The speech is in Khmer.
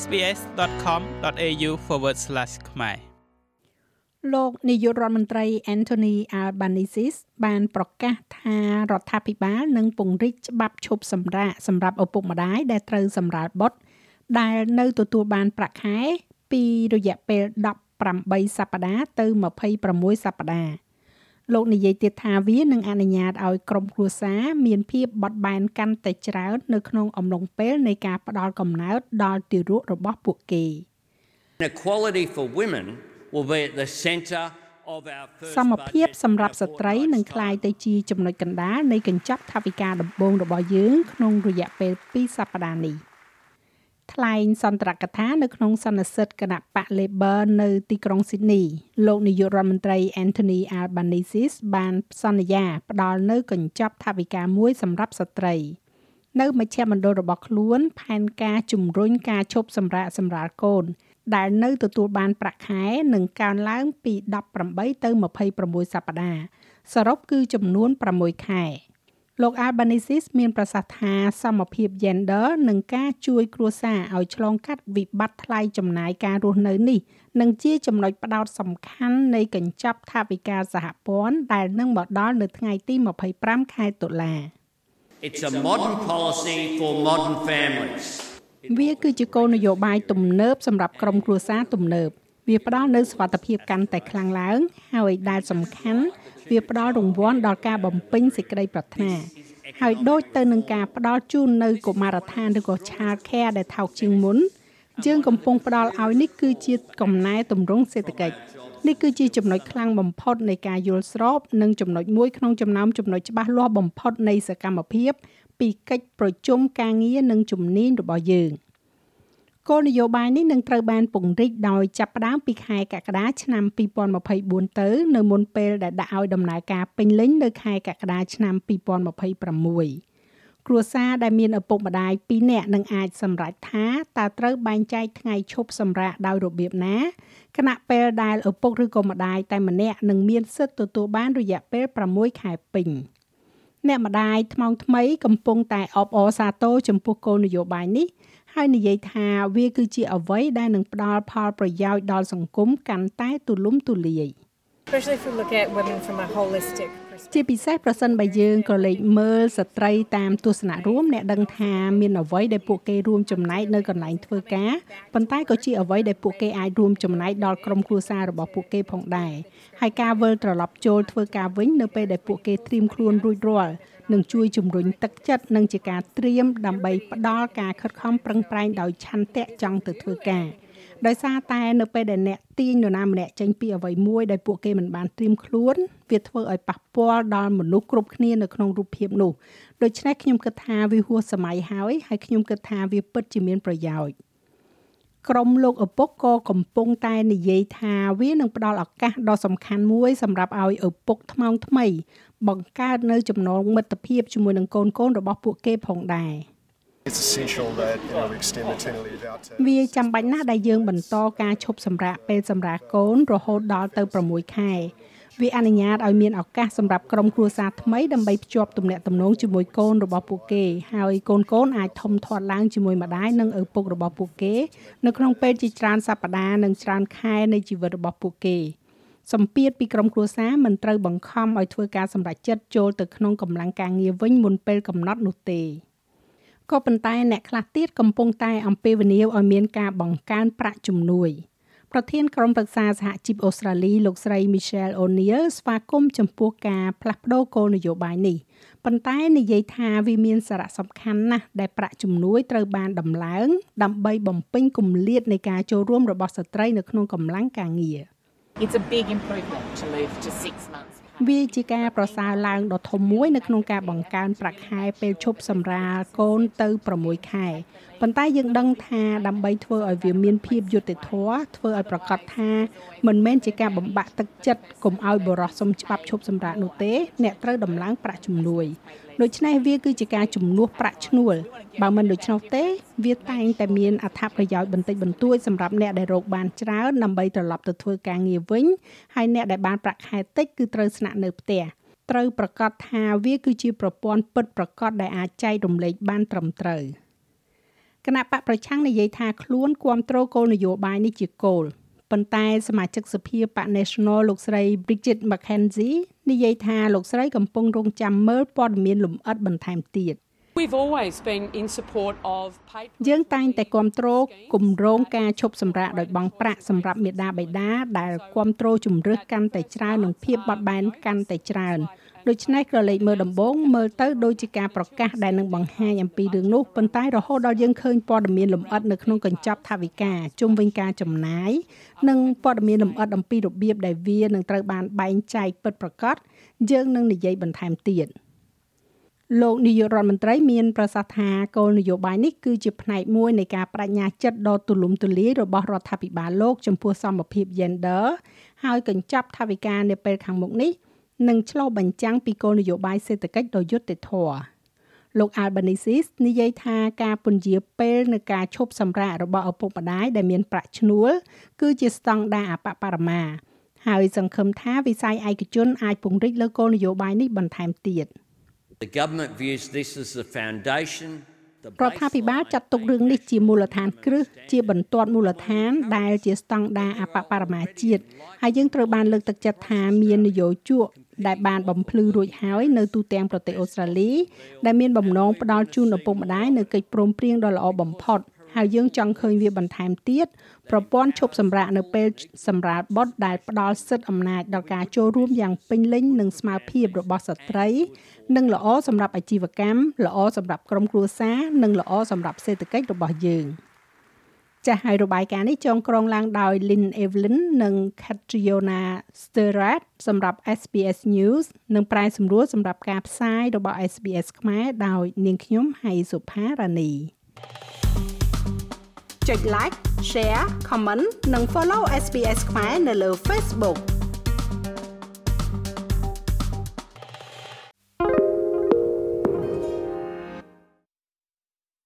sbs.com.au/ ខ្មែរលោកនាយករដ្ឋមន្ត្រី Anthony Albanese បានប្រកាសថារដ្ឋាភិបាលនឹងពង្រីកច្បាប់ឈប់សម្រាកសម្រាប់ឪពុកម្ដាយដែលត្រូវសម្រាលបុត្រដែលនៅទទួលបានប្រាក់ខែពីរយៈពេល18សប្តាហ៍ទៅ26សប្តាហ៍ លោកនិយាយទៀតថាវានឹងអនុញ្ញាតឲ្យក្រុមគ្រួសារមានភាពបត់បែនកាន់តែច្រើននៅក្នុងអំឡុងពេលនៃការផ្ដល់កំណើតដល់ទារករបស់ពួកគេ Equality for women will be at the center of our first សមភាពសម្រាប់ស្ត្រីនឹងក្លាយទៅជាចំណុចកណ្ដាលនៃកញ្ចប់ថវិកាដំបូងរបស់យើងក្នុងរយៈពេល2សប្តាហ៍នេះ។ ថ្លែងសន្ទរកថានៅក្នុងសន្និសីទគណៈបក Labor នៅទីក្រុង Sydney លោកនាយករដ្ឋមន្ត្រី Anthony Albanese បានសន្យាផ្ដល់នៅកញ្ចប់ថវិកាមួយសម្រាប់ស្ត្រីនៅមជ្ឈមណ្ឌលរបស់ខ្លួនផែនការជំរុញការឈប់សម្រាកសម្រាលកូន ដែលនៅទទួលបានប្រាក់ខែនឹងកើនឡើងពី18ទៅ26សប្តាហ៍សរុបគឺចំនួន6ខែ លោក Albanese មានប្រសាសន៍ថាសមភាព gender និងការជួយគ្រួសារឲ្យឆ្លងកាត់វិបត្តិថ្លៃចំណាយការរស់នៅនេះនឹងជាចំណុចផ្ដោតសំខាន់នៃកញ្ចប់ថវិកាសហព័ន្ធដែលនឹងមកដល់នៅថ្ងៃទី25ខែតុលា It's a modern policy for modern families. វាគឺជាគោលនយោបាយទំនើបសម្រាប់ក្រុមគ្រួសារទំនើប វាផ្ដល់នូវសុវត្ថិភាពកាន់តែខ្លាំងឡើង ហើយដែលសំខាន់វាផ្ដល់រង្វាន់ដល់ការបំពេញសេចក្តីប្រាថ្នាហើយដូចទៅនឹងការផ្ដល់ជូននៅកុមារដ្ឋានឬក៏ child care ដែលថោកជាងមុនយើងកំពុងផ្ដល់ឲ្យនេះគឺជាកំណែទម្រង់សេដ្ឋកិច្ចនេះគឺជាចំណុចខ្លាំងបំផុតនៃការយល់ស្របនិងចំណុចមួយក្នុងចំណោមចំណុចច្បាស់លាស់បំផុតនៃសកម្មភាព ពីកិច្ចប្រជុំការងារនិងជំនាញរបស់យើង។ គោលនយោបាយនេះនឹងត្រូវបានពង្រីកដោយចាប់ផ្ដើមពីខែកក្កដាឆ្នាំ2024ទៅនៅមុនពេលដែលដាក់ឲ្យដំណើរការពេញលេញនៅខែកក្កដាឆ្នាំ2026គ្រួសារដែលមានឪពុកម្ដាយ2នាក់នឹងអាចសម្រេចថាតើត្រូវបែងចែកថ្ងៃឈប់សម្រាកដោយរបៀបណាខណៈពេលដែលឪពុកឬក៏ម្ដាយតែម្នាក់នឹងមានសិទ្ធិទទួលបានរយៈពេល6ខែពេញអ្នកម្ដាយថ្មងថ្មីកំពុងតែអបអរសាទរចំពោះគោលនយោបាយនេះ ហើយនិយាយថាវាគឺជាអ្វីដែលនឹងផ្ដល់ផលប្រយោជន៍ដល់សង្គមកាន់តែទូលំទូលាយ especially if we look at women from a holistic ជាពិសេសប្រសិនបើយើងក៏លេចមើលស្ត្រីតាមទស្សនៈរួមអ្នកដឹងថាមានអ្វីដែលពួកគេរួមចំណែកនៅកន្លែងធ្វើការប៉ុន្តែក៏ជាអ្វីដែលពួកគេអាចរួមចំណែកដល់ក្រុមគ្រួសាររបស់ពួកគេផងដែរហើយការវិលត្រឡប់ចូលធ្វើការវិញនៅពេលដែលពួកគេត្រៀមខ្លួនរួចរាល់នឹងជួយជំរុញទឹកចិត្តនិងជាការត្រៀមដើម្បីផ្ដល់ការខិតខំប្រឹងប្រែងដោយឆន្ទៈចង់ទៅធ្វើការ ដោយសារតែនៅពេលដែលអ្នកទាញនរណាម្នាក់ចេញពីអ្វីមួយដែលពួកគេមិនបានត្រៀមខ្លួនវាធ្វើឲ្យប៉ះពាល់ដល់មនុស្សគ្រប់គ្នានៅក្នុងរូបភាពនោះដូច្នេះខ្ញុំគិតថាវាហួសសម័យហើយហើយខ្ញុំគិតថាវាពិតជាមានប្រយោជន៍ក្រុមលោកឪពុកក៏កំពុងតែនិយាយថាវានឹងផ្ដល់ឱកាសដ៏សំខាន់មួយសម្រាប់ឲ្យឪពុកថ្មោងថ្មី បង្កើតនៅចំណងមិត្តភាពជាមួយនឹងកូនកូនរបស់ពួកគេផងដែរ វាចាំបាច់ណាស់ដែលយើងបន្តការឈប់សម្រាកពេលសម្រាកកូនរហូតដល់ទៅ6ខែវាអនុញ្ញាតឲ្យមានឱកាសសម្រាប់ក្រុមគ្រួសារថ្មីដើម្បីភ្ជាប់ទំនាក់ទំនងជាមួយកូនរបស់ពួកគេហើយកូនកូនអាចធំធាត់ឡើងជាមួយម្ដាយនិងឪពុករបស់ពួកគេ នៅក្នុងពេលជាច្រើនសប្តាហ៍និងច្រើនខែនៃជីវិតរបស់ពួកគេសម្ពាធពីក្រុមគ្រួសារមិនត្រូវបង្ខំឲ្យធ្វើការសម្រេចចិត្តចូលទៅក្នុងកម្លាំងការងារវិញមុនពេលកំណត់នោះទេ ក៏ប៉ុន្តែអ្នកខ្លះទៀតកំពុងតែអំពាវនាវឲ្យមានការបង្កើនប្រាក់ជំនួយប្រធានក្រុមប្រឹក្សាសហជីពអូស្ត្រាលីលោកស្រី Michelle O'Neil ស្វាគមន៍ចំពោះការផ្លាស់ប្តូរគោលនយោបាយនេះប៉ុន្តែនិយាយថាវាមានសារៈសំខាន់ណាស់ដែលប្រាក់ជំនួយត្រូវបានដំឡើង ដើម្បីបំពេញគម្លាតនៃការចូលរួមរបស់ស្ត្រីនៅក្នុងកម្លាំងការងារ It's a big improvement to move to 6 months វាជាការប្រសើរឡើងដ៏ធំមួយនៅក្នុងការបង្កើនប្រាក់ខែពេលឈប់សម្រាលកូនទៅ6ខែ ប៉ុន្តែយើងដឹងថាដើម្បីធ្វើឲ្យវាមានភាពយុត្តិធម៌ធ្វើឲ្យប្រកាសថាមិនមែនជាការបំបាក់ទឹកចិត្តកុំឲ្យបរិសុំច្បាប់ឈប់សម្រាកនោះទេ អ្នកត្រូវដំឡើងប្រាក់ជំនួយដូច្នេះវាគឺជាការជំនួសប្រាក់ឈ្នួលបើមិនដូច្នោះទេ វាតែងតែមានអត្ថប្រយោជន៍បន្តិចបន្តួចសម្រាប់អ្នកដែលរកបានច្រើនដើម្បីត្រឡប់ទៅធ្វើការងារវិញហើយអ្នកដែលបានប្រាក់ខែតិចគឺត្រូវស្នាក់នៅផ្ទះត្រូវប្រកាសថាវាគឺជាប្រព័ន្ធពិតប្រាកដដែលអាចចែករំលែកបានត្រឹមត្រូវ គណៈបកប្រឆាំងនិយាយថាខ្លួនគ្រប់គ្រងគោលនយោបាយនេះជាគោលប៉ុន្តែសមាជិកសភាបក National លោកស្រី Bridget McKenzie និយាយថាលោកស្រីកំពុងរងចាំមើលព័ត៌មានលម្អិតបន្ថែមទៀត We've always been in support of paid យើងតែងតែគ្រប់គ្រងគម្រោងការឈប់សម្រាកដោយបង់ប្រាក់សម្រាប់មេដាបេដាដែលគ្រប់គ្រងជំរឿសកាន់តែច្រើននិងភាពបត់បែនកាន់តែច្រើន ដូច្នេះក្រឡេកមើលដំបងមើលទៅដូចជាការប្រកាសដែលនឹងបង្ហាញអំពីរឿងនោះប៉ុន្តែរហូតដល់យើងឃើញព័ត៌មានលម្អិតនៅក្នុងកញ្ចប់ថវិកាជុំវិញការចំណាយនិងព័ត៌មានលម្អិតអំពីរបៀបដែលវានឹងត្រូវបានបែងចែកពិតប្រាកដយើងនឹងនិយាយបន្ថែមទៀតលោកនាយករដ្ឋមន្ត្រីមានប្រសាសន៍ថាគោលនយោបាយនេះគឺជាផ្នែកមួយនៃការបដិញ្ញាចិត្តដ៏ទូលំទូលាយរបស់រដ្ឋាភិបាលលោកចំពោះសមភាព gender ហើយកញ្ចប់ថវិកានាពេលខាងមុខនេះ និងឆ្លុះបញ្ចាំងពីគោលនយោបាយសេដ្ឋកិច្ចដ៏យុត្តិធម៌លោក Albanese និយាយថាការពន្យាពេលនៃការឈប់សម្រាករបស់ឪពុកម្ដាយដែលមានប្រាក់ឈ្នួលគឺជាស្តង់ដារអបបរមាហើយសង្ឃឹមថាវិស័យឯកជនអាចពង្រីកលើគោលនយោបាយនេះបន្ថែមទៀត The government views this as the foundation រដ្ឋាភិបាលចាត់ទុករឿងនេះជាមូលដ្ឋានគ្រឹះជាបន្ទាត់មូលដ្ឋានដែលជាស្តង់ដារអបបរមាជាតិហើយយើងត្រូវបានលើកទឹកចិត្តថាមាននយោជក ដែលបានបំភ្លឺរួចហើយនៅទូទាំងប្រទេសអូស្ត្រាលីដែលមានបំណងផ្ដល់ជូនឪពុកម្ដាយនៅកិច្ចព្រមព្រៀងដ៏ល្អបំផុតហើយយើងចង់ឃើញវាបន្ថែមទៀតប្រព័ន្ធឈប់សម្រាកនៅពេលសម្រាលបុត្រដែលផ្ដល់សិទ្ធិអំណាចដល់ការចូលរួមយ៉ាងពេញលេញនិងស្មើភាពរបស់ស្ត្រីនិងល្អសម្រាប់អាជីវកម្មល្អសម្រាប់ក្រុមគ្រួសារនិងល្អសម្រាប់សេដ្ឋកិច្ចរបស់យើង ចាស់ហើយរបាយការណ៍នេះចងក្រងឡើងដោយ Lynn Evelyn និង Catriona Sturrat សម្រាប់ SBS News និងប្រាយសម្រួលសម្រាប់ការផ្សាយរបស់ SBS ខ្មែរដោយនាងខ្ញុំហៃសុផារ៉ានីចុច like share comment និង follow SBS ខ្មែរនៅលើ Facebook